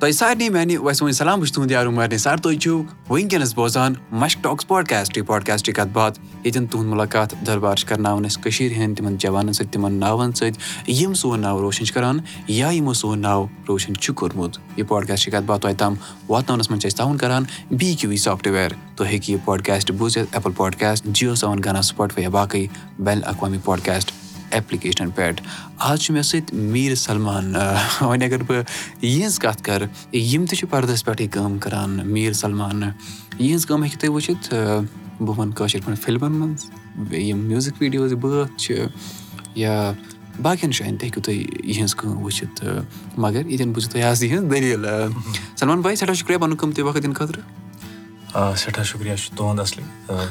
تۄہہِ سارنٕے میانہِ ویسے وۄنۍ سلام بہٕ چھُس تُہُنٛد یارو مارنہِ سر تُہۍ چھِو وٕنکیٚنس بوزان مشک ٹاکٕس پاڈکاسٹٕے پاڈکاسٹٕچ کتھ باتھ ییٚتٮ۪ن تُہُنٛد مُلاقات دربار چھِ کرناوان أسۍ کٔشیٖر ہٕنٛدۍ تِمن جوانن سۭتۍ تِمن ناوَن سۭتۍ یِم سون ناو روشن چھِ کران یا یِمو سون ناو روشن چھُ کوٚرمُت یہِ پاڈکاسٹٕچ کتھ باتھ تۄہہِ تام واتناونس منٛز چھِ أسۍ تعاوُن کران بی کیو وی سافٹویر تُہۍ ہیٚکِو یہِ پاڈکاسٹ بوٗزِتھ ایپٕل پاڈکاسٹ جیو سیٚون گنا سُپاٹفاے یا باقٕے بین الاقوامی پاڈکاسٹ ایپلِکیشنن پٮ۪ٹھ آز چھُ مےٚ سۭتۍ میٖر سلمان وۄنۍ اگر بہٕ یِہٕنٛز کتھ کرٕ یِم تہِ چھِ پردس پٮ۪ٹھٕے کٲم کران میٖر سلمان یِہٕنٛز کٲم ہیٚکِو تُہۍ وٕچھِتھ بہٕ وَنہٕ کٲشِر پٲٹھۍ فِلمن منٛز بیٚیہِ یِم میوٗزِک ویٖڈیوز بٲتھ چھِ یا باقین جایَن تہِ ہیٚکِو تُہۍ یِہٕنٛز کٲم وٕچھِتھ تہٕ مگر ییٚتٮ۪ن بوٗزِو تُہۍ آز یِہٕنٛز دٔلیٖل سلمان بھاے سٮ۪ٹھاہ شُکریہ پَنُن قۭمتی وقت دِنہٕ خٲطرٕ آ سٮ۪ٹھاہ شُکریہ چھُ تُہُنٛد اَصلی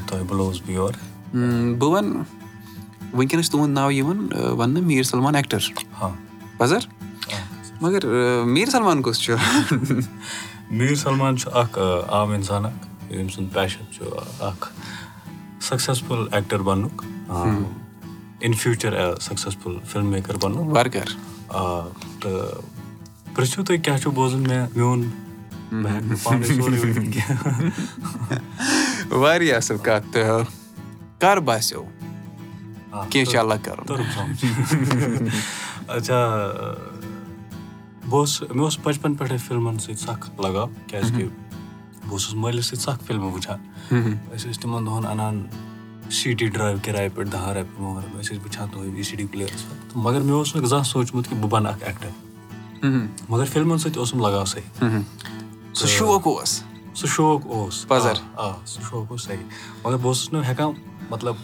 تۄہہِ بُلووُس بہٕ یور بہٕ وَنہٕ وٕنکیٚنس چھُ تُہُنٛد ناو یِوان وَننہٕ میٖر سلمان ایٚکٹر ہاں پَزر مگر میٖر سلمان کُس چھُ میٖر سلمان چھُ اکھ عام اِنسان اکھ ییٚمۍ سُنٛد پیشَن چھُ اکھ successful actor بَننُک in future successful film maker بَننُک تہٕ پرٛژھِو تُہۍ کیاہ چھُ بوزُن مےٚ میون واریاہ اَصٕل کَتھ تہٕ کر باسیٚو کیٚنٛہہ چھُ اللہ کَرُن توٚرُم سَمجھ اچھا بہٕ اوسُس مےٚ اوس بَچپَن پٮ۪ٹھَے فِلمَن سۭتۍ سَکھ لگاو کیٛازِکہِ بہٕ اوسُس مٲلِس سۭتۍ سَکھ فِلمہٕ وٕچھان أسۍ ٲسۍ تِمَن دۄہَن اَنان سی ڈی ڈرٛایو کِراے پٮ۪ٹھ دَہَن رۄپیہِ مگر أسۍ ٲسۍ وٕچھان تُہۍ وی سی ڈی پٕلیرَس پٮ۪ٹھ تہٕ مگر مےٚ اوس نہٕ زانٛہہ سوٗنٛچمُت کہِ بہٕ بَنہٕ اَکھ ایٚکٹر مگر فِلمَن سۭتۍ اوسُم لگاو صحیح سُہ شوق اوس سُہ شوق اوس پَزر آ سُہ شوق اوس صحیح مگر بہٕ اوسُس نہٕ ہٮ۪کان مطلب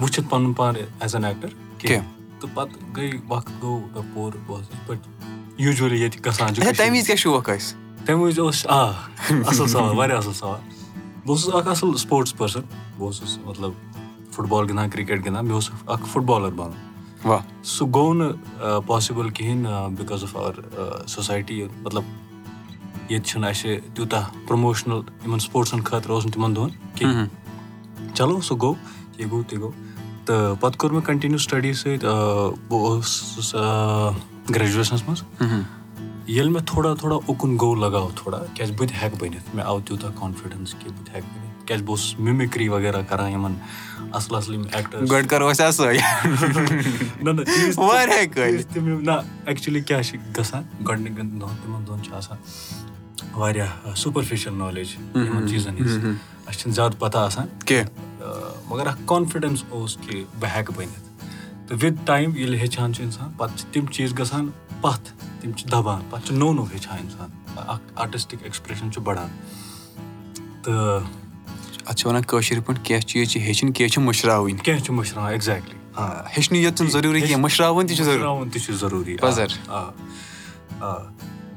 وٕچھِتھ پَنُن پان ایز این ایٚکٹر کینٛہہ. تہٕ پَتہٕ گٔے وقت گوٚو مےٚ پوٚر بہٕ اوسُس یِتھ پٲٹھۍ یوٗجؤلی ییٚتہِ گژھان چھُ تَمہِ وِزِ کیاہ شوق اَسہِ تَمہِ وِزِ اوس آ اَصٕل سوال واریاہ اَصٕل سوال. بہٕ اوسُس اکھ اَصٕل سپوٹٕس پٔرسَن بہٕ اوسُس مطلب فُٹ بال گِنٛدان کِرکٹ گِنٛدان مےٚ اوس اکھ فُٹ بالر بَنُن سُہ گوٚو نہٕ پاسِبٕل کِہینۍ بِکاز آف اَوَر سوسایٹی مطلب ییٚتہِ چھُنہٕ اَسہِ تیوٗتاہ پرموشنَل یِمن سپوٹسَن خٲطرٕ اوس نہٕ تِمن دۄہن کِہینۍ چلو سُہ گوٚو یہِ گوٚو تہِ گوٚو تہٕ پَتہٕ کوٚر مےٚ کَنٹِنیوٗ سٹڈی سۭتۍ بہٕ اوسُس گریجویشنَس منٛز ییٚلہِ مےٚ تھوڑا تھوڑا اُکُن گوٚو لگاو تھوڑا کیازِ بہٕ تہِ ہٮ۪کہٕ بٔنِتھ مےٚ آو تیوٗتاہ کانفِڈینٕس کہِ بہٕ تہِ ہٮ۪کہٕ بٔنِتھ کیازِ بہٕ اوسُس مِمِکری وغیرہ کران یِمن اَصٕل اَصٕل یِم ایٚکٹر نہ ایٚکچُلی کیاہ چھِ گژھان گۄڈٕنِکٮ۪ن دۄہن تِمن دۄہن چھِ آسان واریاہ سُپرفِشل نالیج یِمن چیٖزن ہِنٛز اَسہِ چھِنہٕ زیادٕ پَتہ آسان کیٚنٛہہ مگر اکھ کانفِڈینٕس اوس کہِ بہٕ ہٮ۪کہٕ بٔنِتھ۔ تہٕ وِد ٹایم ییٚلہِ ہیٚچھان چھُ اِنسان پَتہٕ چھِ تِم چیٖز گژھان پَتھ تِم چھِ دَبان پَتہٕ چھُ نوٚو نوٚو ہیٚچھان اِنسان۔ اکھ آرٹِسٹِک ایٚکٕسپریشن چھُ بَڑان۔ تہٕ اَتھ چھِ وَنان کٲشِر پٲٹھۍ کیٚنٛہہ چیٖز چھِ ہیٚچھِنۍ کیٚنٛہہ چھِ مٔشراوٕنۍ۔ کیٚنٛہہ چھُ مٔشراوان ایٚگزیکٹلی ہیٚچھنٕے یوت چھُنہٕ ضروٗری کیٚنٛہہ مٔشراوُن تہِ چھُ مٔشراوُن تہِ چھُ ضروٗری آ آ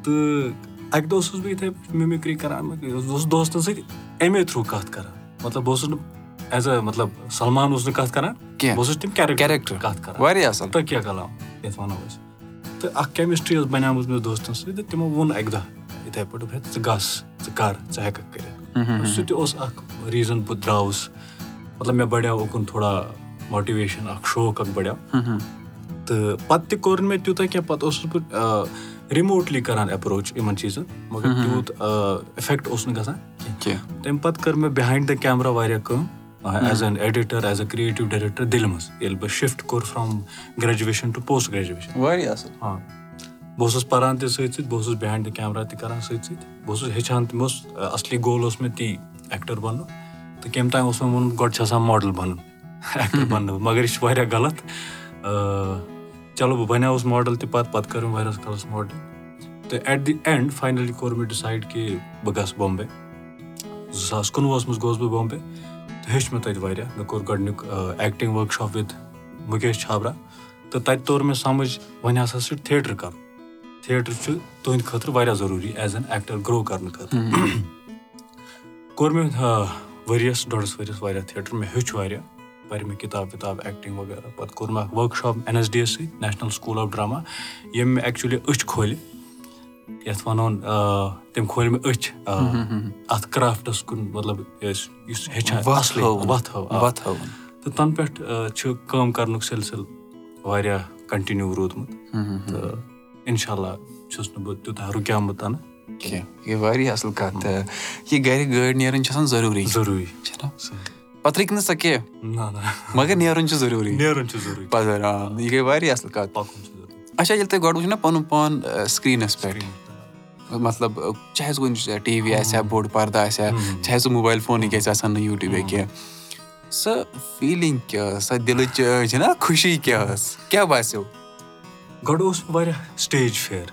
تہٕ اَکہِ دۄہ اوسُس بہٕ یِتھٕے پٲٹھۍ مِمِکری کران بہٕ اوسُس دوستن سۭتۍ اَمے تھروٗ کَتھ کران۔ مطلب بہٕ اوسُس نہٕ ایز اے مطلب سلمان اوس نہٕ کَتھ کران بہٕ اوسُس تِم کیریکٹر کَتھ کران واریاہ اَصٕل تٔکیا کلام یَتھ وَنو أسۍ تہٕ اکھ کیمِسٹری ٲس بَنیمٕژ مےٚ دوستن سۭتۍ تہٕ تِمو ووٚن اَکہِ دۄہ یِتھٕے پٲٹھۍ دوٚپ ژٕ گژھ ژٕ کر ژٕ ہٮ۪ککھ کٔرِتھ سُہ تہِ اوس اکھ ریٖزن بہٕ درٛاوُس مطلب مےٚ بَڑیو اُکُن تھوڑا ماٹِویشن اکھ شوق اکھ بَڑیو تہٕ پَتہٕ تہِ کوٚر نہٕ مےٚ تیوٗتاہ کیٚنٛہہ پَتہٕ اوسُس بہٕ رِموٹلی کران ایپروچ یِمن چیٖزن مَگر تیوٗت اِفیکٹ اوس نہٕ گژھان کیٚنٛہہ تَمہِ پَتہٕ کٔر مےٚ بِہایِنٛڈ د کیمرا واریاہ کٲم as an editor as a creative director دِلہِ منٛز ییٚلہِ بہٕ شِفٹ کوٚر from graduation to post graduation واریاہ اَصٕل ہاں بہٕ اوسُس پَران تہِ سۭتۍ سۭتۍ بہٕ اوسُس بِہایِنٛڈ د کیمرا تہِ کران سۭتۍ سۭتۍ بہٕ اوسُس ہیٚچھان تہِ مےٚ اوس اَصلی گول اوس مےٚ تی ایٚکٹر بَنُن تہٕ کَمہِ تام اوس مےٚ ووٚنمُت گۄڈٕ چھُ آسان ماڈل بَنُن ایٚکٹر بَننہٕ مَگر یہِ چھُ واریاہ غلط چلو بہٕ بَنیوُس ماڈل تہِ پَتہٕ پَتہٕ کٔرٕم واریاہَس کالَس ماڈل تہٕ ایٹ دِ اینڈ فاینٔلی کوٚر مےٚ ڈِسایڈ کہِ بہٕ گژھٕ بامبے زٕ ساس کُنوُہَس منٛز گوٚوُس بہٕ بامبے تہٕ ہیٚوچھ مےٚ تَتہِ واریاہ مےٚ کوٚر گۄڈٕنیُک acting workshop with Mukesh Chhabra تہٕ تَتہِ توٚر مےٚ سَمجھ وۄنۍ ہسا چھُ تھیٹر کَرُن۔ تھیٹر چھُ تُہٕنٛدِ خٲطرٕ واریاہ ضروٗری ایز این ایٚکٹر گرو کرنہٕ خٲطرٕ۔ کوٚر مےٚ ؤرِیَس ڈۄڈَس ؤرِیَس واریاہ تھیٹر مےٚ ہیوٚچھ واریاہ۔ پَرِ مےٚ کِتاب وِتاب ایٚکٹِنٛگ وغیرہ۔ پَتہٕ کوٚر مےٚ اکھ workshop N S D S سۭتۍ نیشنل سکوٗل آف ڈراما ییٚمۍ مےٚ ایٚکچُؤلی أچھ کھولہِ یَتھ وَنو تٔمۍ کھولہِ مےٚ أچھ اَتھ کرافٹَس کُن مطلب یُس ہیٚچھان وَتھ ہٲو تہٕ تَنہٕ پٮ۪ٹھ چھُ کٲم کَرنُک سِلسِلہٕ واریاہ کَنٹِنیوٗ روٗدمُت۔ تہٕ اِنشاء اللہ چھُس نہٕ بہٕ تیوٗتاہ رُکیومُت کینٛہہ یہِ گٔے واریاہ اَصٕل کَتھ۔ یہِ گرِ گٲڑۍ نیرٕنۍ چھِ آسان ضروٗری۔ ضروٗری۔ پَتہٕ رٕکہِ نہٕ سۄ کینٛہہ۔ نہ نہ۔ مَگر نیرُن چھُ ضروٗری۔ نیرُن چھُ ضروٗری۔ پَزر آ یہِ گٔے واریاہ اَصٕل کَتھ۔ پَکُن چھُ۔ ضروٗری اچھا ییٚلہِ تُہۍ گۄڈٕ وٕچھو نہ پَنُن پان سِکریٖنَس پٮ۪ٹھ مطلب چاہے سُہ کُنہِ ٹی وی آسہِ ہا بوٚڑ پَردٕ آسہِ ہا چاہے سُہ موبایِل فونٕے گژھِ آسان نہٕ یوٗٹیوٗب یا کینٛہہ سۄ فیٖلِنٛگ کیٛاہ ٲس سۄ دِلٕچ چھِنہ خوشی کیٛاہ ٲس کیٛاہ باسیو گۄڈٕ اوس واریاہ سِٹیج فِیر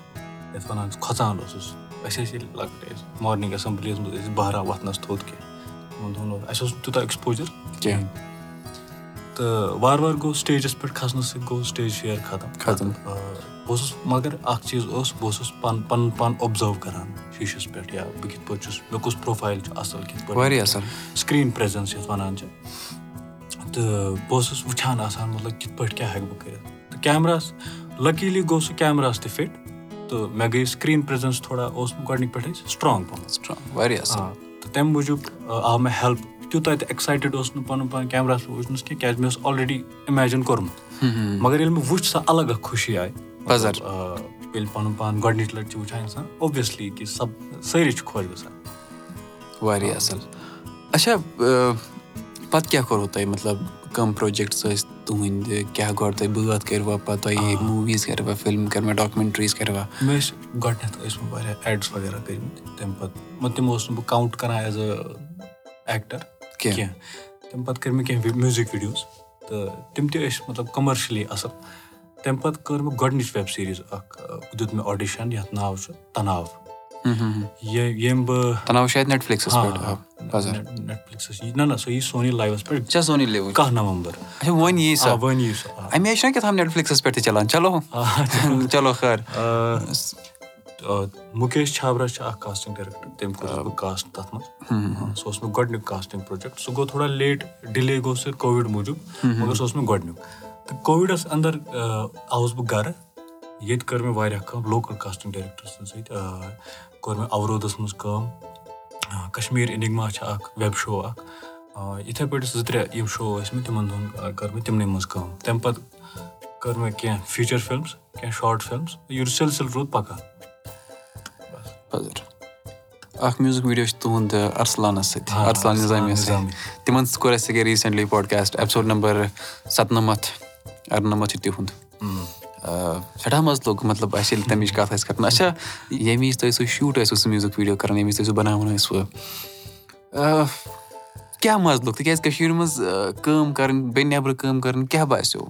یَتھ وَنان کھۄژان اوسُس أسۍ ٲسۍ ییٚلہِ لۄکٕٹۍ ٲسۍ مارنِنٛگ ایسَمبلیٖیَس منٛز ٲسۍ بہران وۄتھنَس تھوٚد کینٛہہ تِمَن دۄہَن اوس اَسہِ اوس نہٕ تیوٗتاہ ایٚکٕسپوجَر کینٛہہ تہٕ وارٕ وارٕ گوٚو سِٹیجَس پٮ۪ٹھ کھَسنہٕ سۭتۍ گوٚو سِٹیج فِیر ختم ختم بہٕ اوسُس مگر اَکھ چیٖز اوس بہٕ اوسُس پَنُن پَنُن پان اوٚبزٲرٕو کَران شیٖشَس پٮ۪ٹھ یا بہٕ کِتھ پٲٹھۍ چھُس مےٚ کُس پرٛوفایِل چھُ اَصٕل کِتھ پٲٹھۍ واریاہ اَصٕل سِکریٖن پرٛیزَنٕس یَتھ وَنان چھِ تہٕ بہٕ اوسُس وٕچھان آسان مطلب کِتھ پٲٹھۍ کیٛاہ ہٮ۪کہٕ بہٕ کٔرِتھ تہٕ کیمراہَس لٔکیٖلی گوٚو سُہ کیمراہَس تہِ فِٹ تہٕ مےٚ گٔے سِکریٖن پرٛیزَنٕس تھوڑا اوس گۄڈنِکۍ پٮ۪ٹھٕے سٕٹرٛانٛگ پَہَم واریاہ اَصٕل تہٕ تَمہِ موٗجوٗب آو مےٚ ہیٚلٕپ تیوٗتاہ تہِ ایٚکسایٹِڈ اوس نہٕ پَنُن پان کیمراہَس پٮ۪ٹھ وٕچھنَس کینٛہہ کیازِ مےٚ اوس آلریڈی اِمیجِن کوٚرمُت۔ مگر ییٚلہِ مےٚ وٕچھ سۄ اَلگ اکھ خوشی آیہِ ییٚلہِ پَنُن پان گۄڈنِچ لَٹہِ چھِ وٕچھان اِنسان اوبویسلی کہِ سب سٲری چھِ خۄش گژھان۔ واریاہ اَصٕل۔ اچھا پَتہٕ کیاہ کوٚروٕ تۄہہِ؟ مطلب کَم پروجیکٹٕس ٲسۍ تُہٕنٛدۍ کیاہ گۄڈٕ تۄہہِ بٲتھ کٔروا پَتہٕ تۄہہِ موٗویٖز کَروا فِلم کَروا ڈاکمینٹریٖز کَروا مےٚ ٲسۍ گۄڈٕنیٚتھ ٲسۍ مےٚ واریاہ ایڈٕس وغیرہ کٔرمٕتۍ تَمہِ پَتہٕ تِم اوسُس نہٕ بہٕ کاوُنٛٹ کَران ایز اےٚ ایٚکٹَر کینٛہہ. تَمہِ پَتہٕ کٔرۍ مےٚ کینٛہہ میوٗزِک ویٖڈیوز تہٕ تِم تہِ ٲسۍ مطلب کَمَرشٔلی اَصٕل. تَمہِ پَتہٕ کٔر مےٚ گۄڈنِچ ویب سیٖریٖز اَکھ دیُت مےٚ آڈِشَن یَتھ ناو چھُ تَناو. ییٚمۍ بہٕ نہ نہ سۄ یی سونی لایوَس پٮ۪ٹھ کاہ نَومبر۔ پٮ۪ٹھ تہِ چلان؟ چلو۔ چلو۔ خٲر مُکیش چھابرا چھِ اکھ کاسٹِنٛگ ڈایریکٹر تٔمۍ کوٚرُس بہٕ کاسٹ تَتھ منٛز. سُہ اوس مےٚ گۄڈٕنیُک کاسٹِنٛگ پروجیکٹ سُہ گوٚو تھوڑا لیٹ ڈِلے گوٚو سُہ کووِڈ موٗجوٗب مگر سُہ اوس مےٚ گۄڈٕنیُک. تہٕ کووِڈَس اَندَر آوُس بہٕ گَرٕ ییٚتہِ کٔر مےٚ واریاہ کٲم لوکَل کاسٹِنٛگ ڈایریکٹر سٕنٛدۍ سۭتۍ کوٚر مےٚ اَورودَس منٛز کٲم کَشمیٖر اِنِگما چھِ اَکھ ویب شو اَکھ یِتھَے پٲٹھۍ زٕ ترٛےٚ یِم شو ٲسۍ مےٚ تِمَن دۄہَن کٔر مےٚ تِمنٕے منٛز کٲم. تَمہِ پَتہٕ کٔر مےٚ کینٛہہ فیٖچَر فِلمٕز کینٛہہ شاٹ فِلمٕز یہِ سِلسِل روٗد پَکان اَکھ میوٗزِک ویٖڈیو چھُ تُہُنٛد اَرسلانَس سۭتۍ اَرسلان نِظامی سۭتۍ تِمَن سۭتۍ کوٚر اَسہِ ییٚکیٛاہ ریٖسٮ۪نٛٹلی پاڈکاسٹ ایپِسوڈ نمبر سَتنَمَتھ اَرنَمَتھ چھُ تِہُنٛد سٮ۪ٹھاہ مَزٕ لوٚگ مطلب اَسہِ ییٚلہِ تَمِچ کَتھ آسہِ کَران اچھا ییٚمہِ وِزِ تۄہہِ سُہ شوٗٹ ٲسوٕ سُہ میوٗزِک ویٖڈیو کَران ییٚمہِ وِزِ تُہۍ سُہ بَناوان ٲسوٕ کیٛاہ مَزٕ لوٚگ تِکیٛازِ کٔشیٖرِ منٛز کٲم کَرٕنۍ بیٚیہِ نٮ۪برٕ کٲم کَرٕنۍ کیٛاہ باسیٚو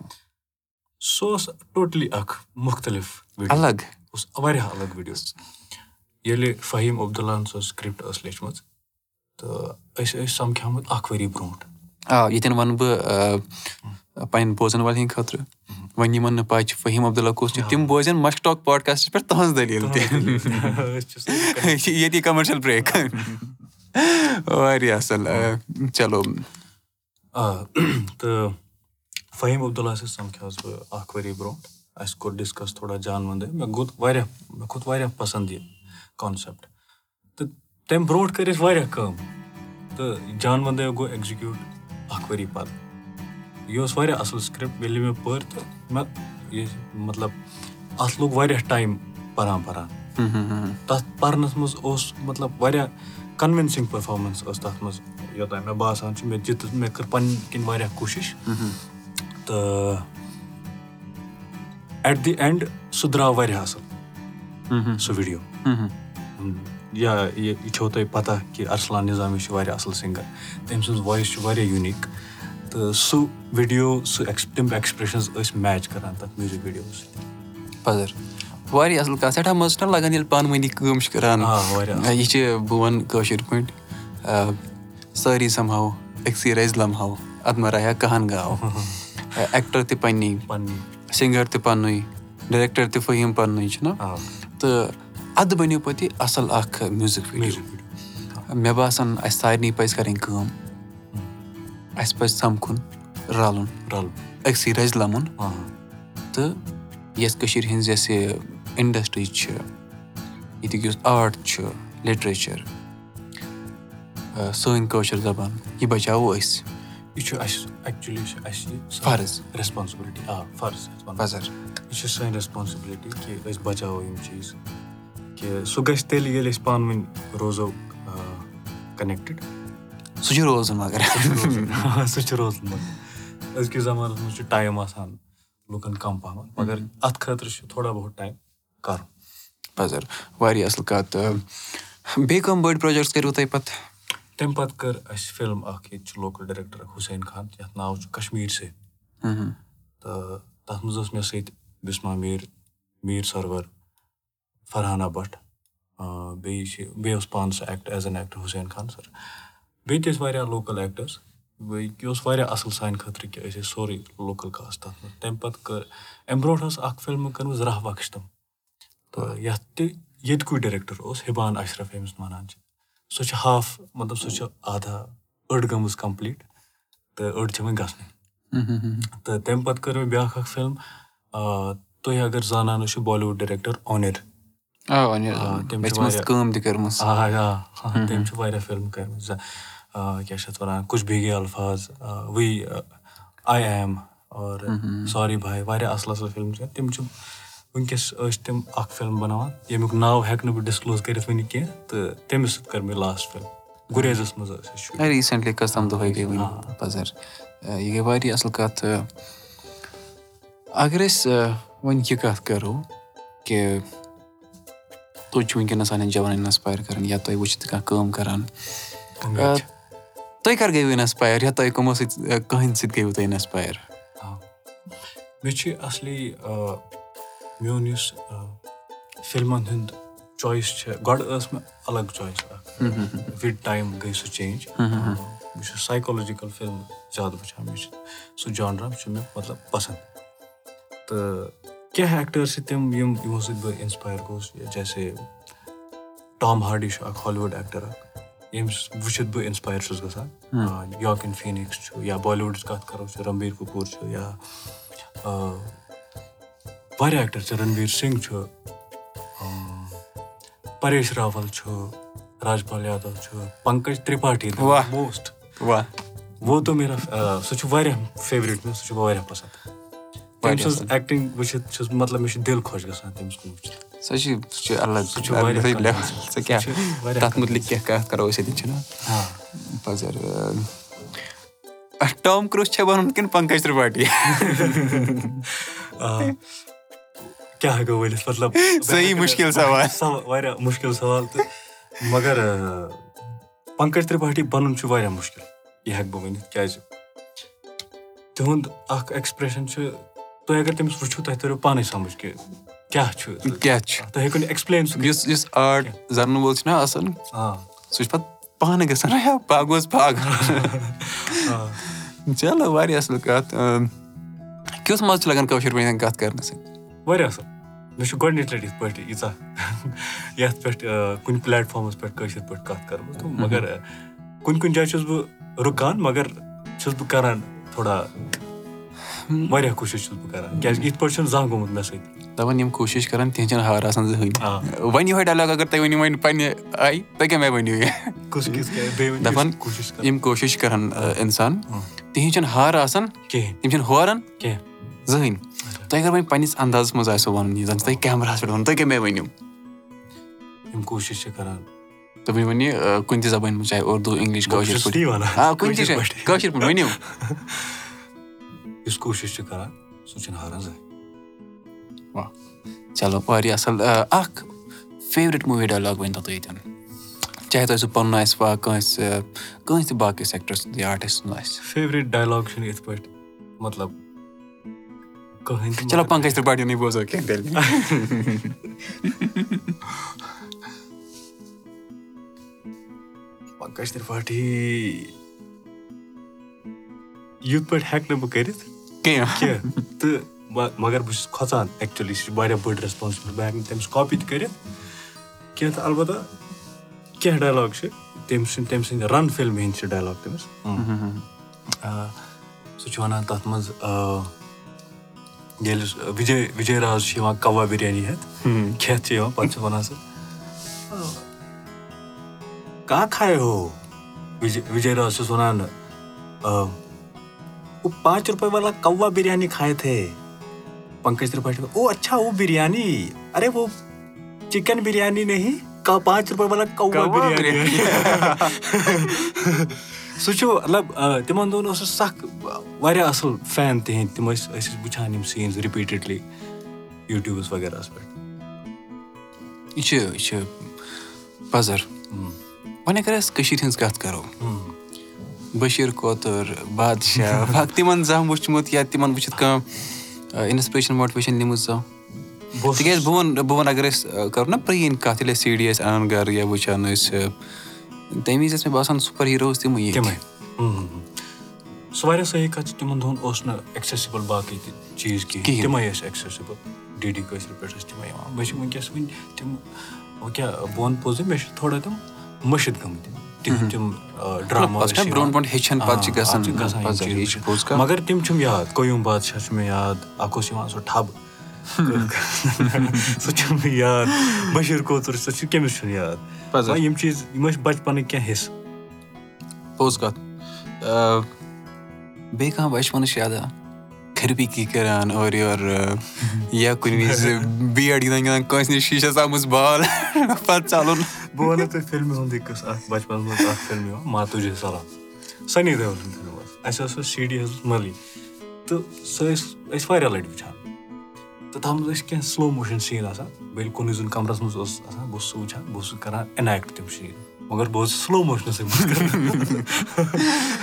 سُہ اوس ٹوٹلی اکھ مُختٔلِف الگ اوس واریاہ الگ ویٖڈیو ییٚلہِ فہیٖم عبدُاللہن سۄ سِکرِپٹ ٲس لیٚچھمٕژ تہٕ أسۍ ٲسۍ سَمکھیمٕتۍ اکھ ؤری برونٛٹھ۔ آ ییٚتٮ۪ن وَنہٕ بہٕ پَنٕنۍ بوزَن والٮ۪ن ہِنٛدۍ خٲطرٕ۔ وۄنۍ یِمن نہٕ پاے چھِ فہیٖم عبداللہ کُس چھُ تِم بوزن مَشٹاک پاڈکاسٹَس پٮ۪ٹھ تُہٕنٛز دٔلیٖل تہِ۔ ییٚتی کَمرشَل برٛیک واریاہ اَصٕل چلو۔ آ تہٕ فہیٖم عبداللہ سۭتۍ سَمکھیوس بہٕ اکھ ؤری برونٛٹھ۔ اَسہِ کوٚر ڈِسکَس تھوڑا جان وَندے مےٚ گوٚو واریاہ مےٚ کھوٚت واریاہ پَسنٛد یہِ کانسیپٹ تہٕ تَمہِ برونٛٹھ کٔر اَسہِ واریاہ کٲم تہٕ جان وَندے گوٚو ایٚگزِکیوٗٹ اکھ ؤری پَتہٕ یہِ اوس واریاہ اَصٕل سِکرِپٹ ییٚلہِ مےٚ پٔر تہٕ مےٚ یہِ مطلب اَتھ لوٚگ واریاہ ٹایم پَران پَران تَتھ پَرنَس منٛز اوس مطلب واریاہ کَنوِنسِنٛگ پٔرفارمینٕس ٲس تَتھ منٛز یوٚتانۍ مےٚ باسان چھُ مےٚ دِژ مےٚ کٔر پَنٕنۍ کِنۍ واریاہ کوٗشِش تہٕ ایٹ دِ اینڈ سُہ درٛاو واریاہ اَصٕل سُہ ویٖڈیو یا یہِ چھو تۄہہِ پَتہ کہِ اَرسلان نِظامی چھُ واریاہ اَصٕل سِنٛگَر تٔمۍ سٕنٛز وایِس چھِ واریاہ یوٗنیٖک تہٕ سُہ ویٖڈیو سُہ تِم ایٚکٕسپریشنٕز ٲسۍ میچ کران تَتھ میوٗزِک ویٖڈیو پَزر واریاہ اَصٕل کَتھ. سٮ۪ٹھاہ مَزٕ چھُنہ لگان ییٚلہِ پانہٕ ؤنی کٲم چھِ کران. یہِ چھِ بہٕ وَنہٕ کٲشِر پٲٹھۍ. سٲری سَمہاو أکسٕے رَزِ لَمہاو اَدٕ مہ رایا کہن گاو. ایٚکٹر تہِ پَنٕنی سِنٛگر تہِ پَننُے ڈریکٹر تہِ فٔہیٖم پَننُے چھُنہ تہٕ اَدٕ بَنیو پَتہٕ یہِ اَصٕل اکھ میوٗزِک ویٖڈیو مےٚ باسان اَسہِ سارنٕے پَزِ کَرٕنۍ کٲم اَسہِ پَزِ سَمکھُن رَلُن رَلُن أکسٕے رَزِ لَمُن تہٕ یۄس کٔشیٖر ہِنٛز یۄس یہِ اِنڈسٹری چھِ ییٚتیُک یُس آرٹ چھُ لِٹریچر سٲنۍ کٲشِر زَبان یہِ بَچاوو أسۍ یہِ چھُ اَسہِ ایٚکچُلی چھُ اَسہِ فرض ریسپانسِبلٹی آ فرض یہِ چھِ سٲنۍ ریسپانسِبلٹی کہِ أسۍ بَچاوو یِم چیٖز کہِ سُہ گژھِ تیٚلہِ ییٚلہِ أسۍ پانہٕ ؤنۍ روزو کَنیکٹِڈ سُہ چھُ روزان مَگر سُہ چھُ روزان مَگر أزکِس زَمانَس منٛز چھُ ٹایم آسان لُکن کَم پَہمَتھ مَگر اَتھ خٲطرٕ چھُ تھوڑا بہت ٹایم کَرُن پَزر واریاہ اَصٕل کَتھ بیٚیہِ کٕم بٔڑۍ پروجیکٹٕس کٔرِو تۄہہِ پَتہٕ تَمہِ پَتہٕ کٔر اَسہِ فِلم اکھ ییٚتہِ چھُ لوکَل ڈریکٹر حُسین خان یَتھ ناو چھُ کَشمیٖر سے تہٕ تَتھ منٛز ٲس مےٚ سۭتۍ بِسما میٖر میٖر سرور فرحانا بٹ بیٚیہِ چھِ بیٚیہِ اوس پانہٕ سُہ act as an actor Hussain Khan sir بیٚیہِ تہِ ٲسۍ واریاہ لوکَل ایٚکٹٲرٕس یہِ اوس واریاہ اَصٕل سانہِ خٲطرٕ کہِ أسۍ ٲسۍ سورُے لوکَل کاسٹ تَتھ منٛز تَمہِ پَتہٕ کٔر اَمہِ برونٛٹھ ٲس اکھ فِلمہٕ کٔرمٕژ راہ بخشتم تہٕ یَتھ تہِ ییٚتکُے ڈریکٹر اوس حِبان اشرف ییٚمِس وَنان چھِ سۄ چھِ ہاف مطلب سۄ چھِ آدھا أڑ گٔمٕژ کَمپٕلیٖٹ تہٕ أڑ چھِ وۄنۍ گژھنٕے تہٕ تَمہِ پَتہٕ کٔر مےٚ بیاکھ اکھ فِلم تُہۍ اگر زانان ٲسِو بالی وُڈ ڈریکٹر اونِر تٔمۍ چھِ واریاہ فِلمہٕ کٔرمٕژ کیاہ چھِ اَتھ وَنان کُچھ بیگے الفاظ وی آی ایم اور سوری بھاے واریاہ اَصٕل اَصٕل فِلمہٕ چھِ تِم چھِ وٕنکیٚس ٲسۍ تِم اکھ فِلم بَناوان ییٚمیُک ناو ہٮ۪کہٕ نہٕ بہٕ ڈِسکلوز کٔرِتھ وٕنہِ کیٚنٛہہ تہٕ تٔمِس سۭتۍ کٔر مےٚ لاسٹ فِلم گُریزَس منٛز ٲسۍ أسۍ ریٖسنٹلی کٔژ تام دۄہے گٔے وٕنہِ پَزر یہِ گٔے واریاہ اَصٕل کَتھ اَگر أسۍ وۄنۍ یہِ کَتھ کَرو کہِ تُہۍ چھِو وٕنکیٚنَس سانٮ۪ن جوانَن اِنسپایر کَران یا تۄہہِ وٕچھِو کانٛہہ کٲم کَران تُہۍ کَر گٔیوٕ اِنسپایر یا تۄہہِ کٕمو سۭتۍ کٕہٕنۍ سۭتۍ گٔیوٕ تُہۍ اِنسپایر مےٚ چھِ اَصلی میون یُس فِلمَن ہُنٛد چویِس چھِ گۄڈٕ ٲس مےٚ الگ چویِس اکھ وِد ٹایم گٔے سُہ چینٛج بہٕ چھُس سایکولجِکَل فِلم زیادٕ وٕچھان مےٚ چھُ سُہ جانڈرا چھُ مےٚ مطلب پَسنٛد تہٕ کیٚنٛہہ ایٚکٹٲرٕس چھِ تِم یِم یِمو سۭتۍ بہٕ اِنسپایر گوٚوُس جیسے ٹام ہاڈی چھُ اکھ ہالی وُڈ ایٚکٹر اکھ ییٚمِس وٕچھِتھ بہٕ اِنسپایر چھُس گژھان یاکِن فیٖنِکٕس چھُ یا بالی وُڈٕچ کَتھ کَرو چھِ رنبیٖر کپوٗر چھُ یا واریاہ ایٚکٹر چھِ رنویٖر سِنگھ چھُ پریش راول چھُ راجپال یادو چھُ پنکج ترپاٹھی موسٹ ووتو میرا سُہ چھُ واریاہ فیورِٹ مےٚ سُہ چھُ واریاہ پسنٛد تٔمۍ سٕنٛز ایٚکٹِنٛگ وٕچھِتھ چھُس مطلب مےٚ چھُ دِل خۄش گژھان تٔمِس کُن وٕچھِتھ۔ کیاہ ہٮ۪کو ؤنِتھ؟ مطلب واریاہ مُشکِل سوال۔ تہٕ مگر پنکج ترپاٹھی بَنُن چھُ واریاہ مُشکِل یہِ ہٮ۪کہٕ بہٕ ؤنِتھ کیازِ تِہُنٛد اکھ ایٚکٕسپریشن چھُ تُہۍ اگر تٔمِس وٕچھِو تۄہہِ ترو پانے سَمجھ کہِ کیاہ چھُ تُہۍ ہیٚکِو نہٕ ایٚکٕسپٕلین یُس آرٹ زَنہٕ وول چھُنہ آسان سُہ چھُ پَتہٕ پانہٕ گژھان۔ اوس پاگ۔ چلو واریاہ اَصٕل کَتھ۔ کیُتھ مَزٕ چھُ لگان کٲشِر پٲٹھۍ کَتھ کرنہٕ سۭتۍ واریاہ اَصٕل۔ مےٚ چھُ گۄڈٕنِچ لَٹہِ یِتھ پٲٹھۍ ییٖژاہ یَتھ پٮ۪ٹھ کُنہِ پلیٹ فارمَس پٮ۪ٹھ کٲشِر پٲٹھۍ کَتھ کَرٕ بہٕ تہٕ مَگر کُنہِ کُنہِ جایہِ چھُس بہٕ رُکان مَگر چھُس بہٕ کران تھوڑا واریاہ کوٗشِش چھُس بہٕ کران کیازِ یِتھ پٲٹھۍ چھُنہٕ زانٛہہ گوٚمُت مےٚ سۭتۍ دَپان یِم کوٗشِش کران تِہنٛز چھنہٕ ہار آسان زٕہٕنۍ وۄنۍ یِہوے ڈایلاگ اَگر تُہۍ ؤنِو وۄنۍ پَنٕنہِ آیہِ تُہۍ مےٚ ؤنِو یہِ دَپان یِم کوٗشِش کران اِنسان تِہنٛز چھنہٕ ہار آسان کِہینۍ تِم چھِنہٕ ہوران کیٚنٛہہ زٕہٕنۍ تۄہہِ اَگر وۄنۍ پَنٕنِس اَندازَس منٛز آسیو وَنُن یہِ زَن چھُ تۄہہِ کیمراہَس پٮ۪ٹھ وَنُن تُہۍ کیاہ مےٚ ؤنِو یِم کوٗشِش چھِ کران تُہۍ ؤنِو وۄنۍ کُنہِ تہِ زَبٲنۍ منٛز چاہے اردوٗ اِنگلِش کٲشِر پٲٹھۍ کٲشِر پٲٹھۍ ؤنِو یُس کوٗشِش چھِ کران سُہ چھُنہٕ ہاران زٕہٕنۍ چلو واریاہ اَصٕل اکھ فیورِٹ موٗوی ڈایلاگ ؤنۍ تو تُہۍ ییٚتٮ۪ن چاہے تۄہہِ سُہ پَنُن آسہِ وا کٲنٛسہِ کٲنٛسہِ تہِ باقٕے سیٚکٹر سُنٛد یا آرٹِسٹ سُنٛد آسہِ۔ فیورِٹ ڈایلاگ چھُنہٕ یِتھ پٲٹھۍ مطلب چلو پنکج ترپاٹھی بوزو کیٚنٛہہ۔ پنکج ترپاٹھی یِتھ پٲٹھۍ ہٮ۪کہٕ نہٕ بہٕ کٔرِتھ کیٚنٛہہ تہٕ مَگر بہٕ چھُس کھۄژان ایٚکچُؤلی سُہ چھُ واریاہ بٔڑ ریسپانسِبٕل بہٕ ہٮ۪کہٕ نہٕ تٔمِس کاپی تہِ کٔرِتھ کیٚنٛہہ تہٕ اَلبتہ کیٚنٛہہ ڈایلاگ چھِ تٔمۍ سٕنٛدۍ تٔمۍ سٕنٛدۍ رَن فِلمہِ ہِنٛدۍ چھِ ڈایلاگ تٔمِس سُہ چھُ وَنان تَتھ منٛز ییٚلہِ وِجے وِجے راز چھُ یِوان کَوا بِریانی ہٮ۪تھ کھٮ۪تھ چھِ یِوان پَتہٕ چھُ وَنان سُہ کانٛہہ کھایہِ ہو وِجے راز چھُس وَنان پانٛژھ رۄپے والا کَوا بِریانی کھایہِ تھے پنکج ترپاٹھی او اچھا او بِریانی اَرے وہ चिकन बिरयानी नहीं का पाँच रुपये वाला कौवा कौवा बिरयानी سُہ چھُ مطلب تِمن دۄہن اوس سکھ واریاہ اَصٕل فین تِہنٛدۍ تِم ٲسۍ أسۍ ٲسۍ وٕچھان یِم سیٖنز رِپیٖٹِڈلی یوٗٹیوٗبَس وغیرہَس پٮ۪ٹھ یہِ چھِ یہِ چھِ پَزر وۄنۍ اَگر أسۍ کٔشیٖر ہِنٛز کَتھ کَرو بٔشیٖر کوتُر بادشاہ تِمن زانٛہہ وٕچھمُت یا تِمن وٕچھِتھ کانٛہہ اِنسپریشن ماٹِویشن نِمٕژ زانٛہہ تِکیازِ بہٕ وَنہٕ بہٕ وَنہٕ اَگر أسۍ کَرو نا پرٲنۍ کَتھ ییٚلہِ أسۍ سی ڈی ٲسۍ اَنان گرٕ یا وٕچھان ٲسۍ تَمہِ وِزِ ٲسۍ مےٚ باسان سُپر ہیٖروز تِمٕے سُہ واریاہ صحیح کَتھ چھِ تِمن دۄہن اوس نہٕ ایٚکسیسِبٕل باقٕے تہِ چیٖز کِہینۍ تِمے ٲسۍ ایٚکسیسِبٕل ڈی ڈی کٲشِر پٲٹھۍ ٲسۍ تِمے یِوان مےٚ چھِ وٕنکیٚس وٕنہِ تِم وۄنۍ کیاہ بہٕ وَنہٕ پوٚزُے مےٚ چھِ تھوڑا تِم مٔشِد گٔمٕتۍ تِہنٛدۍ تِم ڈرٛاما مگر تِم چھِم یاد قیوٗم بادشاہ چھُ مےٚ یاد اکھ اوس یِوان سُہ ٹھبہٕ سُہ چھُم نہٕ یاد بٔشیٖر کوتُر سُہ چھُ کٔمِس چھُنہٕ یاد یِم چیٖز یِم ٲسۍ بَچپَنٕکۍ کیٚنٛہہ حِصہٕ پوٚز کَتھ بیٚیہِ کانٛہہ بَچپَنٕچ یادا کھِرپی کی کَران اورٕ یورٕ یا کُنہِ وِزِ بیٹ گِنٛدان گِنٛدان کٲنٛسہِ نِش شیٖشَس آمٕژ بال پَتہٕ ژَلُن بہٕ وَنو تۄہہِ فِلمہِ ہُنٛدُے قٕصہٕ اکھ بَچپَنَس منٛز اکھ فِلم یِوان ماتوٗجی سَلام سٔنی دیول سٕنٛز فِلم ٲس اَسہِ ٲس سۄ سی ڈی ہٕنٛز مٔلی تہٕ سۄ ٲسۍ أسۍ واریاہ لَٹہِ وٕچھان تہٕ تَتھ منٛز ٲسۍ کیٚنٛہہ سلو موشَن سیٖن آسان بیٚیہِ ییٚلہِ کُنُے زوٚن کَمرَس منٛز اوس آسان بہٕ اوسُس سُہ وٕچھان بہٕ اوسُس کَران اِنیکٹ تِم شیٖن مگر بہٕ اوسُس سلو موشنَسٕے منٛز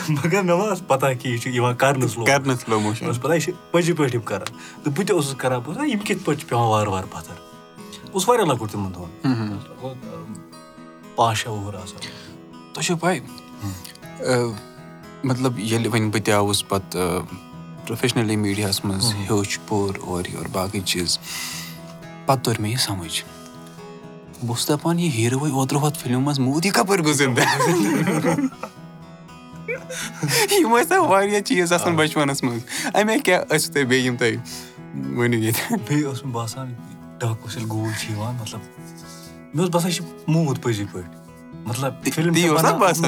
مگر مےٚ ما ٲس پَتہ کہِ یہِ چھُ یِوان کَرنہٕ سلو مےٚ ٲس پَتہ یہِ چھِ پٔزی پٲٹھۍ یِم کَران تہٕ بہٕ تہِ اوسُس کَران بہٕ اوسُس یِم کِتھ پٲٹھۍ چھِ پٮ۪وان وارٕ وارٕ پَتھر بہٕ اوسُس واریاہ لۄکُٹ تِمن دۄہَن آسان تۄہہِ چھو پاے مطلب ییٚلہِ وۄنۍ بہٕ تہِ آوُس پَتہٕ پروفیشنٔلی میٖڈیاہَس منٛز ہیوٚچھ پوٚر اورٕ یورٕ باقٕے چیٖز۔ پَتہٕ توٚر مےٚ یہِ سَمٕجھ۔ بہٕ اوسُس دَپان یہِ ہیٖروے اوترٕ ہۄتھ فِلمہِ منٛز موٗد یہِ کَپٲرۍ گوٚو زِندٕ یِم ٲسۍ نہ واریاہ چیٖز آسان بَچپَنَس منٛز۔ اَمے کیاہ ٲسِو تُہۍ بیٚیہِ یِم تۄہہِ ؤنِو ییٚتہِ؟ بیٚیہِ اوس مےٚ باسان ڈاکوٗس ییٚلہِ گوٗلۍ چھِ یِوان مطلب مےٚ اوس باسان یہِ چھُ موٗد پٔزی پٲٹھۍ مطلب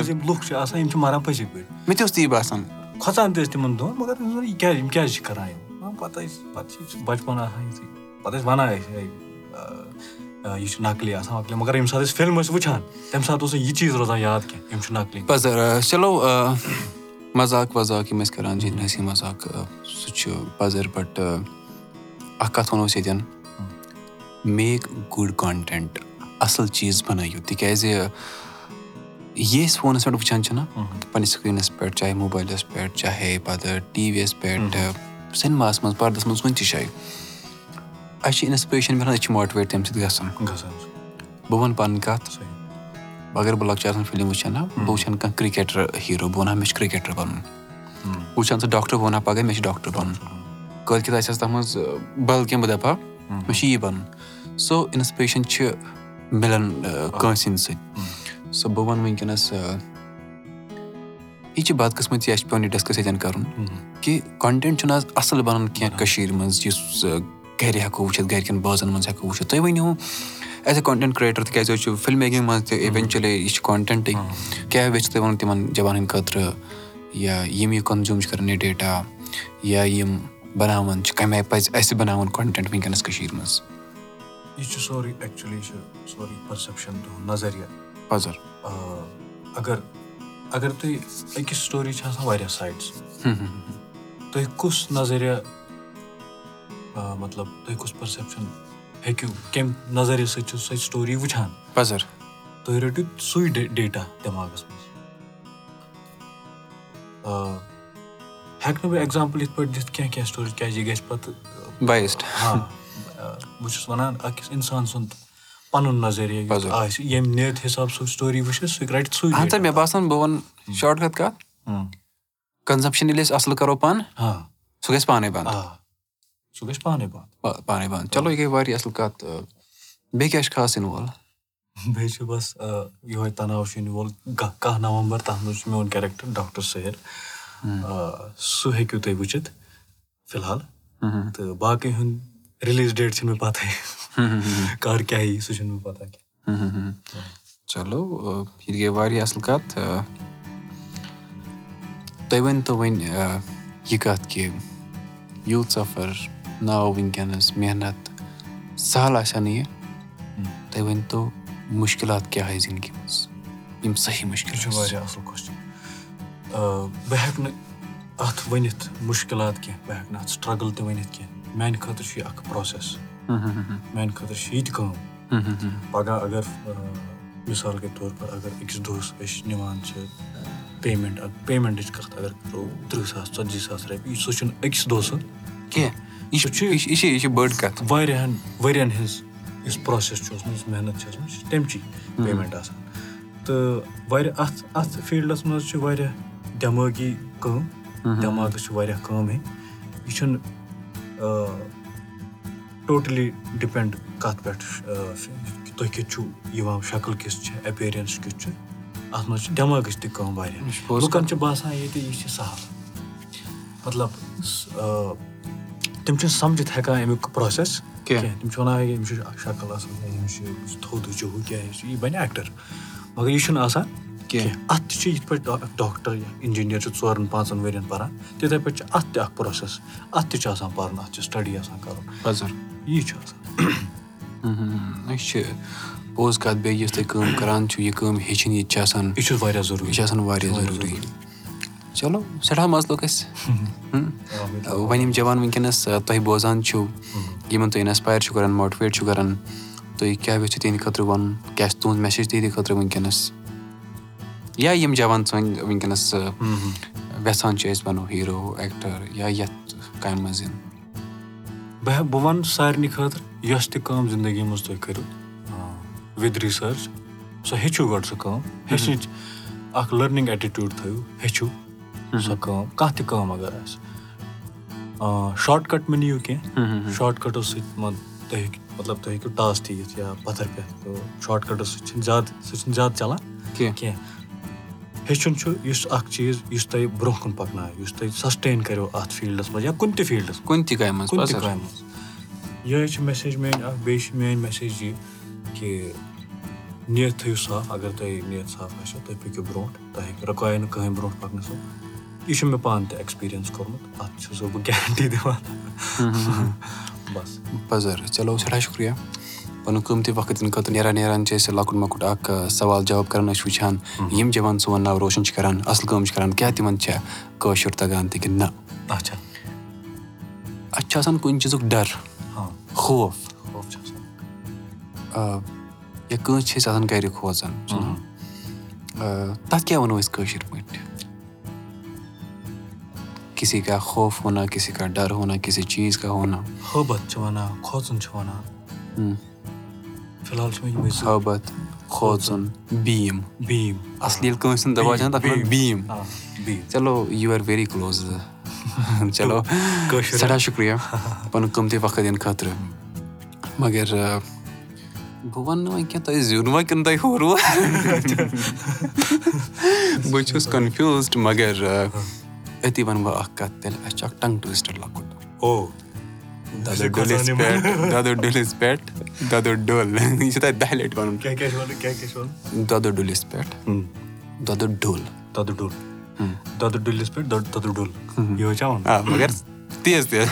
یِم لُکھ چھِ آسان یِم چھِ مَران پٔزی پٲٹھۍ مےٚ تہِ اوس تی باسان کھۄژان تہِ ٲسۍ تِمن دۄہن مگر یہِ کیازِ یِم کیازِ چھِ کران یِم پَتہٕ ٲسۍ پَتہٕ چھِ بَچپَن آسان یِتھُے پَتہٕ ٲسۍ وَنان أسۍ یہِ چھُ نَقلی آسان وَقلی مگر ییٚمہِ ساتہٕ أسۍ فِلم ٲسۍ وٕچھان تَمہِ ساتہٕ اوس نہٕ یہِ چیٖز روزان یاد کیٚنٛہہ یِم چھِ نَقلی چلو مَزاق وَزاق یِم ٲسۍ کران جِن ہسی مَزاق سُہ چھُ پَزر بَٹ اکھ کَتھ وَنو أسۍ ییٚتٮ۪ن میک گُڈ کانٹینٹ اَصٕل چیٖز بَنٲیِو تِکیازِ یہِ أسۍ فونَس پٮ۪ٹھ وٕچھان چھِنہ پَنٕنِس سِکریٖنَس پٮ۪ٹھ چاہے موبایلَس پٮ۪ٹھ چاہے پَتہٕ ٹی وی یَس پٮ۪ٹھ سینماہَس منٛز پَردَس منٛز کُنہِ تہِ جایہِ اَسہِ چھِ اِنَسپریشَن مِلان أسۍ چھِ ماٹِویٹ تَمہِ سۭتۍ گژھان بہٕ وَنہٕ پَنٕنۍ کَتھ اَگر بہٕ لۄکچار آسان فِلم وٕچھان ہا بہٕ وٕچھان کانٛہہ کِرکَٹر ہیٖرو بہٕ وَنہٕ ہا مےٚ چھُ کِرکَٹر بَنُن۔ بہٕ وٕچھان سُہ ڈاکٹر بہٕ وَنہٕ ہا پَگاہ مےٚ چھُ ڈاکٹر بَنُن۔ کٲلکٮ۪تھ آسہِ ہس تَتھ منٛز بدل کیٚنٛہہ بہٕ دَپہٕ ہا مےٚ چھُ یی بَنُن۔ سو اِنَسپریشَن چھِ مِلان کٲنٛسہِ ہِنٛدۍ سۭتۍ سو بہٕ وَنہٕ وٕنکیٚنَس یہِ چھِ بدقٕسمتی اَسہِ چھِ پیٚوان یہِ ڈِسکَس ییٚتٮ۪ن کَرُن کہِ کَنٹینٹ چھُنہٕ آز اَصٕل بَنان کیٚنٛہہ کٔشیٖر منٛز یُس گرِ ہٮ۪کو وٕچھِتھ گرِکٮ۪ن بٲژَن منٛز ہٮ۪کو وٕچھِتھ تُہۍ ؤنِو ایز اے کانٹینٹ کِرٛییٹَر تِکیازِ أسۍ چھِ فِلم میکِنٛگ منٛز تہِ اِوٮ۪نچُلی یہِ چھِ کانٹینٹٕے کیاہ ویژھِ تُہۍ وَنُن تِمن جوانن ہٕنٛدۍ خٲطرٕ یا یِم یہِ کَنزیوٗم چھِ کَران یہِ ڈیٹا یا یِم بَناوان چھِ کَمہِ آیہِ پَزِ اَسہِ بَناوُن کانٹینٹ وٕنکیٚنَس کٔشیٖر منٛز یہِ چھُ سورُے ایٚکچُلی چھُ سورُے پٔرسیپشَن تُہُنٛد نَظریہ پَزر اَگر اَگر تُہۍ أکِس سٹوری چھِ آسان واریاہ سایڈٕس تُہۍ کُس نَظریہ مطلب تُہۍ کُس پٔرسیپشَن ہیٚکِو کَمہِ نَظریہِ سۭتۍ چھُ سۄ سٹوری وٕچھان پَزر تُہۍ رٔٹِو سُے ڈیٹا دٮ۪ماغَس منٛز ہٮ۪کہٕ نہٕ بہٕ ایٚگزامپٕل یِتھ پٲٹھۍ دِتھ کیٚنٛہہ کیٚنٛہہ سٹوری کیازِ یہِ گژھِ پَتہٕ بہٕ چھُس وَنان أکِس اِنسان سُنٛد پَنُن نَظریہ آسہِ ییٚمہِ نِیَت حِساب سُہ سٹوری وٕچھِ سُہ رَٹہِ سُے مےٚ باسان بہٕ وَنہٕ شاٹ کَتھ؟ کَنزَمپشَن ییٚلہِ أسۍ اَصٕل کَرو پانہٕ سُہ گژھِ پانَے بنٛد۔ سُہ گژھِ پانَے بنٛد۔ پانَے بنٛد۔ چلو یہِ گٔے واریاہ اَصٕل کَتھ بیٚیہِ کیاہ چھُ خاص اِنوالو بیٚیہِ چھُ بَس یِہوے تَناو چھُ یِنہٕ وول کاہ نَومبر تَتھ منٛز چھُ میون کیریکٹر ڈاکٹر سیر سُہ ہیٚکِو تُہۍ وٕچھِتھ فِلحال۔ تہٕ باقٕے ہُنٛد رِلیٖز ڈیٹ چھُنہٕ مےٚ پَتہٕ کر کیاہ یی سُہ چھُنہٕ مےٚ پَتہ کیٚنٛہہ چلو یہِ تہِ گٔے واریاہ اَصٕل کَتھ تُہۍ ؤنتو وۄنۍ یہِ کَتھ کہِ یوٗت سَفر ناو وٕنکیٚنَس محنت سَہل آسہِ ہا نہٕ یہِ تُہۍ ؤنۍتو مُشکِلات کیٛاہ آیہِ زِندگی منٛز یِم صحیح مُشکِل چھُ واریاہ اَصٕل کوسچن بہٕ ہٮ۪کہٕ نہٕ اَتھ ؤنِتھ مُشکِلات کیٚنٛہہ بہٕ ہٮ۪کہٕ نہٕ اَتھ سٹرگٕل تہِ ؤنِتھ کیٚنٛہہ میانہِ خٲطرٕ چھُ یہِ اکھ پروسیس میانہِ خٲطرٕ چھِ یہِ تہِ کٲم. پگہہ اگر مِثال کے طور پر اگر أکِس دۄہَس أسۍ نِوان چھِ پیمٮ۪نٛٹ پیمٮ۪نٛٹٕچ کَتھ اگر کَرو تٕرٛہ ساس ژَتجی ساس رۄپیہِ سُہ چھُنہٕ أکِس دۄہَس کیٚنٛہہ۔ یہِ چھُ یہِ چھِ بٔڑ کَتھ۔ واریاہَن ؤرۍ یَن ہٕنٛز یُس پروسیس چھُ اوسمُت محنت چھِ ٲسمٕژ یہِ چھِ تَمچی پیمٮ۪نٛٹ آسان۔ تہٕ واریاہ اَتھ اَتھ فیٖلڈَس منٛز چھِ واریاہ دٮ۪مٲغی کٲم۔ دٮ۪ماغَس چھِ واریاہ کٲم ہیٚنۍ یہِ چھُنہٕ ٹوٹلی ڈِپٮ۪نٛڈ کَتھ پٮ۪ٹھ تُہۍ کِتھ چھُو یِوان شکٕل کِژھ چھِ ایپیرَنٕس کیُتھ چھُ اَتھ منٛز چھِ دٮ۪ماغٕچ تہِ کٲم واریاہ۔ لُکَن چھِ باسان ییٚتہِ یہِ چھِ سہل۔ مطلب تِم چھِنہٕ سَمجِتھ ہٮ۪کان اَمیُک پروسیس کینٛہہ۔ تِم چھِ وَنان أمِس چھُ شکٕل اَصٕل أمِس چھُ تھوٚد ہُہ چھُ ہُہ کیٛاہ چھُ یہِ بَنہِ ایٚکٹر مگر یہِ چھُنہٕ آسان کینٛہہ؟ اَتھ تہِ چھُ یِتھ پٲٹھۍ اکھ ڈاکٹر یا اِنجیٖنیر چھُ ژورَن پانٛژَن ؤرۍ یَن پَران تِتھَے پٲٹھۍ چھِ اَتھ تہِ اکھ پروسیس اَتھ تہِ چھُ آسان پَرُن اَتھ چھِ سٹڈی آسان کَرُن. یی چھُ آسان. أسۍ چھِ پوٚز کَتھ بیٚیہِ یُس تُہۍ کٲم کَران چھُو یہِ کٲم ہیٚچھِنۍ یہِ تہِ چھِ آسان یہِ چھُ واریاہ ضروٗری. یہِ چھِ آسان واریاہ ضروٗری. چلو سٮ۪ٹھاہ مَزٕ لوٚگ اَسہِ. وۄنۍ یِم جوان وٕنکیٚنَس تۄہہِ بوزان چھُو یِمَن تُہۍ اِنَسپایر چھُو کَران ماٹِویٹ چھُو کَران تُہۍ کیٛاہ یژھِو تِہِنٛدِ خٲطرٕ وَنُن؟ کیٛاہ چھِ تُہُنٛد میسیج تِہِنٛدِ خٲطرٕ یا یِم جوان سٲنۍ وٕنکیٚنَس وٮ۪ژھان چھِ أسۍ بَنو ہیٖرو ایٚکٹَر یا یَتھ کامہِ منٛز یِن بہٕ ہٮ۪کہٕ بہٕ وَنہٕ سارنٕے خٲطرٕ یۄس تہِ کٲم زِندگی منٛز تُہۍ کٔرِو وِد رِسٲرٕچ سۄ ہیٚچھِو گۄڈٕ سۄ کٲم ہیٚچھنٕچ اَکھ لٔرنِنٛگ ایٹِٹیوٗڈ تھٲیِو ہیٚچھِو سۄ کٲم کانٛہہ تہِ کٲم اگر آسہِ شاٹ کَٹ مہٕ نِیِو کینٛہہ شاٹ کَٹو سۭتۍ مان تُہۍ ہیٚکِو مطلب تُہۍ ہیٚکِو ٹاس تہِ یِتھ یا پَتھر پٮ۪تھ تہٕ شاٹ کَٹو سۭتۍ چھِنہٕ زیادٕ سُہ چھُنہٕ زیادٕ چَلان کینٛہہ ہیٚچھُن چھُ یُس اکھ چیٖز یُس تۄہہِ برونٛہہ کُن پَکنایہِ یُس تۄہہِ سَسٹین کَریو اَتھ فیٖلڈَس منٛز یا کُنہِ تہِ فیٖلڈَس کُنہِ تہِ کامہِ منٛز کُنہِ تہِ کامہِ منٛز۔ یِہے چھِ میسیج میٲنۍ اکھ بیٚیہِ چھِ میٲنۍ میسیج یہِ کہِ نِیَت تھٲیِو صاف اگر تۄہہِ نِیَت صاف آسیو تُہۍ پٔکِو برونٛٹھ تۄہہِ ہیٚکہِ رُکایو نہٕ کٕہٕنۍ برونٛٹھ پَکنَس یہِ چھُ مےٚ پانہٕ تہِ ایٚکٕسپیٖریَنٕس کوٚرمُت اَتھ چھُسو بہٕ گیرَنٹی دِوان۔ بَس۔ پَزر چلو سٮ۪ٹھاہ شُکریہ پَنُن قۭمتی وقت دِنہٕ خٲطرٕ نیران نیران چھِ أسۍ لۄکُٹ مۄکُٹ اکھ سوال جواب کران أسۍ وٕچھان یِم جوان سون ناو روشَن چھِ کران اَصٕل کٲم چھِ کران کیاہ تِمن چھےٚ کٲشُر تَگان تہِ کِنہٕ نہ اچھا اَسہِ چھُ آسان کُنہِ چیٖزُک ڈر خوف یا کٲنٛسہِ چھِ أسۍ آسان گرِ کھوژان تَتھ کیاہ وَنو أسۍ کٲشِر پٲٹھۍ کِسی کا خوف ہونا کِسی کا ڈر ہونا کِسی چیٖز کا ہونا حٲبت چھِ وَنان کھوژُن چھِ وَنان فِلحال چھُ مےٚ یِمے حٲبت کھوژُن بیٖم بیٖم اَصلی ییٚلہِ کٲنٛسہِ ہُنٛد دَپان چھِ تَتھ وَنان بیٖم چلو یوٗ آر ویری کٕلوز چلو سٮ۪ٹھاہ شُکریہ پَنُن قۭمتی وقت دِنہٕ خٲطرٕ مگر بہٕ وَنہٕ نہٕ وۄنۍ کینٛہہ تۄہہِ زیُن وۄنۍ کِنہٕ تۄہہِ ہوروا بہٕ چھُس کَنفیوٗزڈ مگر أتی وَنہٕ بہٕ اکھ کَتھ تیٚلہِ اَسہِ چھُ اکھ ٹنٛگ ٹُوِسٹر لۄکُٹ دۄدٕ ڈُلِس پٮ۪ٹھ دۄدٕ ڈُلِس پٮ۪ٹھ دۄدٕ ڈُل یہِ چھُ تۄہہِ دَہہِ لَٹہِ وَنُن دۄدٕ ڈُلِس پٮ۪ٹھ دۄدٕ ڈُل دۄدٕ ڈُل دۄدٕ ڈُلِس پٮ۪ٹھ دۄدٕ ڈُل مگر تیز تیز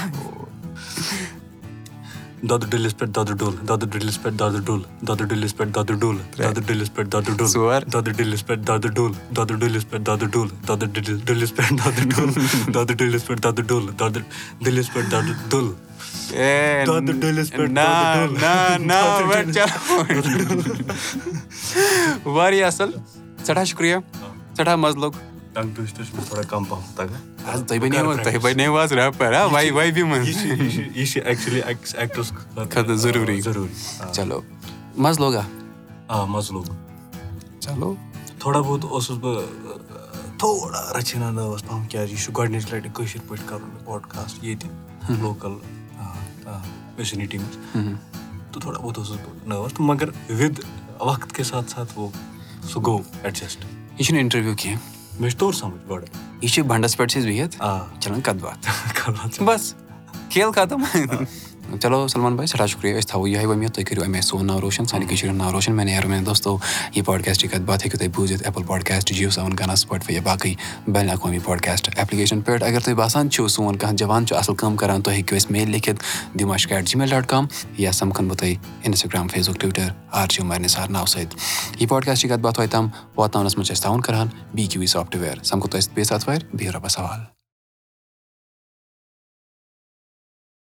دۄدٕ ڈُلِس پٮ۪ٹھ دۄدٕ ڈُل دۄدٕ ڈُلِس پٮ۪ٹھ دۄدٕ ڈُل دۄدٕ ڈُلِس پٮ۪ٹھ دۄدٕ ڈُل دۄدٕ ڈُلِس پٮ۪ٹھ دۄدٕ ڈُل ژور دۄدٕ ڈُلِس پٮ۪ٹھ دۄدٕ ڈُل دۄدٕ ڈُلِس پٮ۪ٹھ دۄدٕ ڈُل دۄدٕ ڈُلِس پٮ۪ٹھ دۄدٕ ڈُل دۄدٕ ڈُلِس پٮ۪ٹھ دۄدٕ ڈُل دۄدٕ ڈُلِس پٮ۪ٹھ دۄدٕ ڈُل واریاہ اَصٕل سٮ۪ٹھاہ شُکریہ سٮ۪ٹھاہ مَزٕ لوٚگ خٲطرٕ ضروٗری چلو مَزٕ لوٚگا آ مَزٕ لوٚگ چلو تھوڑا بہت اوسُس بہٕ تھوڑا رَژھِ ہنا نٲوٕس پَہَم کیازِ یہِ چھُ گۄڈٕنِچ لَٹہِ کٲشِر پٲٹھۍ کَرُن پاڈکاسٹ ییٚتہِ لوکَل ویسِنِٹی منٛز تہٕ تھوڑا بہت اوسُس بہٕ نٔروَس تہٕ مگر وِد وقت کے ساتھ ساتھ گوٚو سُہ گوٚو ایڈجسٹ یہِ چھُنہٕ اِنٹرویو کیٚنٛہہ مےٚ چھُ توٚر سَمٕجھ گۄڈٕ یہِ چھِ بَنڈَس پٮ۪ٹھ چھِ أسۍ بِہِتھ آ چلان کَتھ باتھ بَس کھیل ختم چلو سلمان بھاے سٮ۪ٹھاہ شُکریہ أسۍ تھاوو یِہوے وۄمید تُہۍ کٔرِو اَمہِ آیہِ سون ناو روشَن سانہِ کٔشیٖرِ ہُنٛد ناو روشَن میانہِ میانہِ دوستو یہِ پاڈکاسٹٕچ کَتھ باتھ ہیٚکِو تُہۍ بوٗزِتھ ایپٕل پاڈکاسٹ جِیو سیوَن گانا سٕپاٹفاے یا باقٕے بین الاقوامی پاڈکاسٹ ایپلِکیشن پؠٹھ اگر تۄہہِ باسان چھُو سون کانٛہہ جوان چھُ اَصٕل کٲم کَران تُہۍ ہیٚکِو اَسہِ میل لیکھِتھ دِماشک at G mail dot com یا سَمکھن بہٕ تۄہہِ Instagram Facebook Twitter R J مَر Nisar ناوٕ سۭتۍ یہِ پاڈکاسٹٕچ کَتھ باتھ واتہِ تام واتناونَس منٛز چھِ أسۍ تعاوُن کَران بی کیوٗ وی سافٹوِیَر سَمکھو تۄہہِ بیٚیہِ ساتہٕ وارِ بِہِو رۄبَس حوال